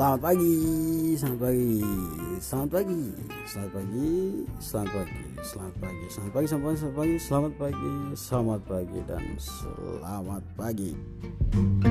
Selamat pagi, selamat pagi, selamat pagi, selamat pagi, selamat pagi, selamat pagi, selamat pagi, selamat pagi, selamat pagi, selamat pagi, selamat pagi, dan selamat pagi.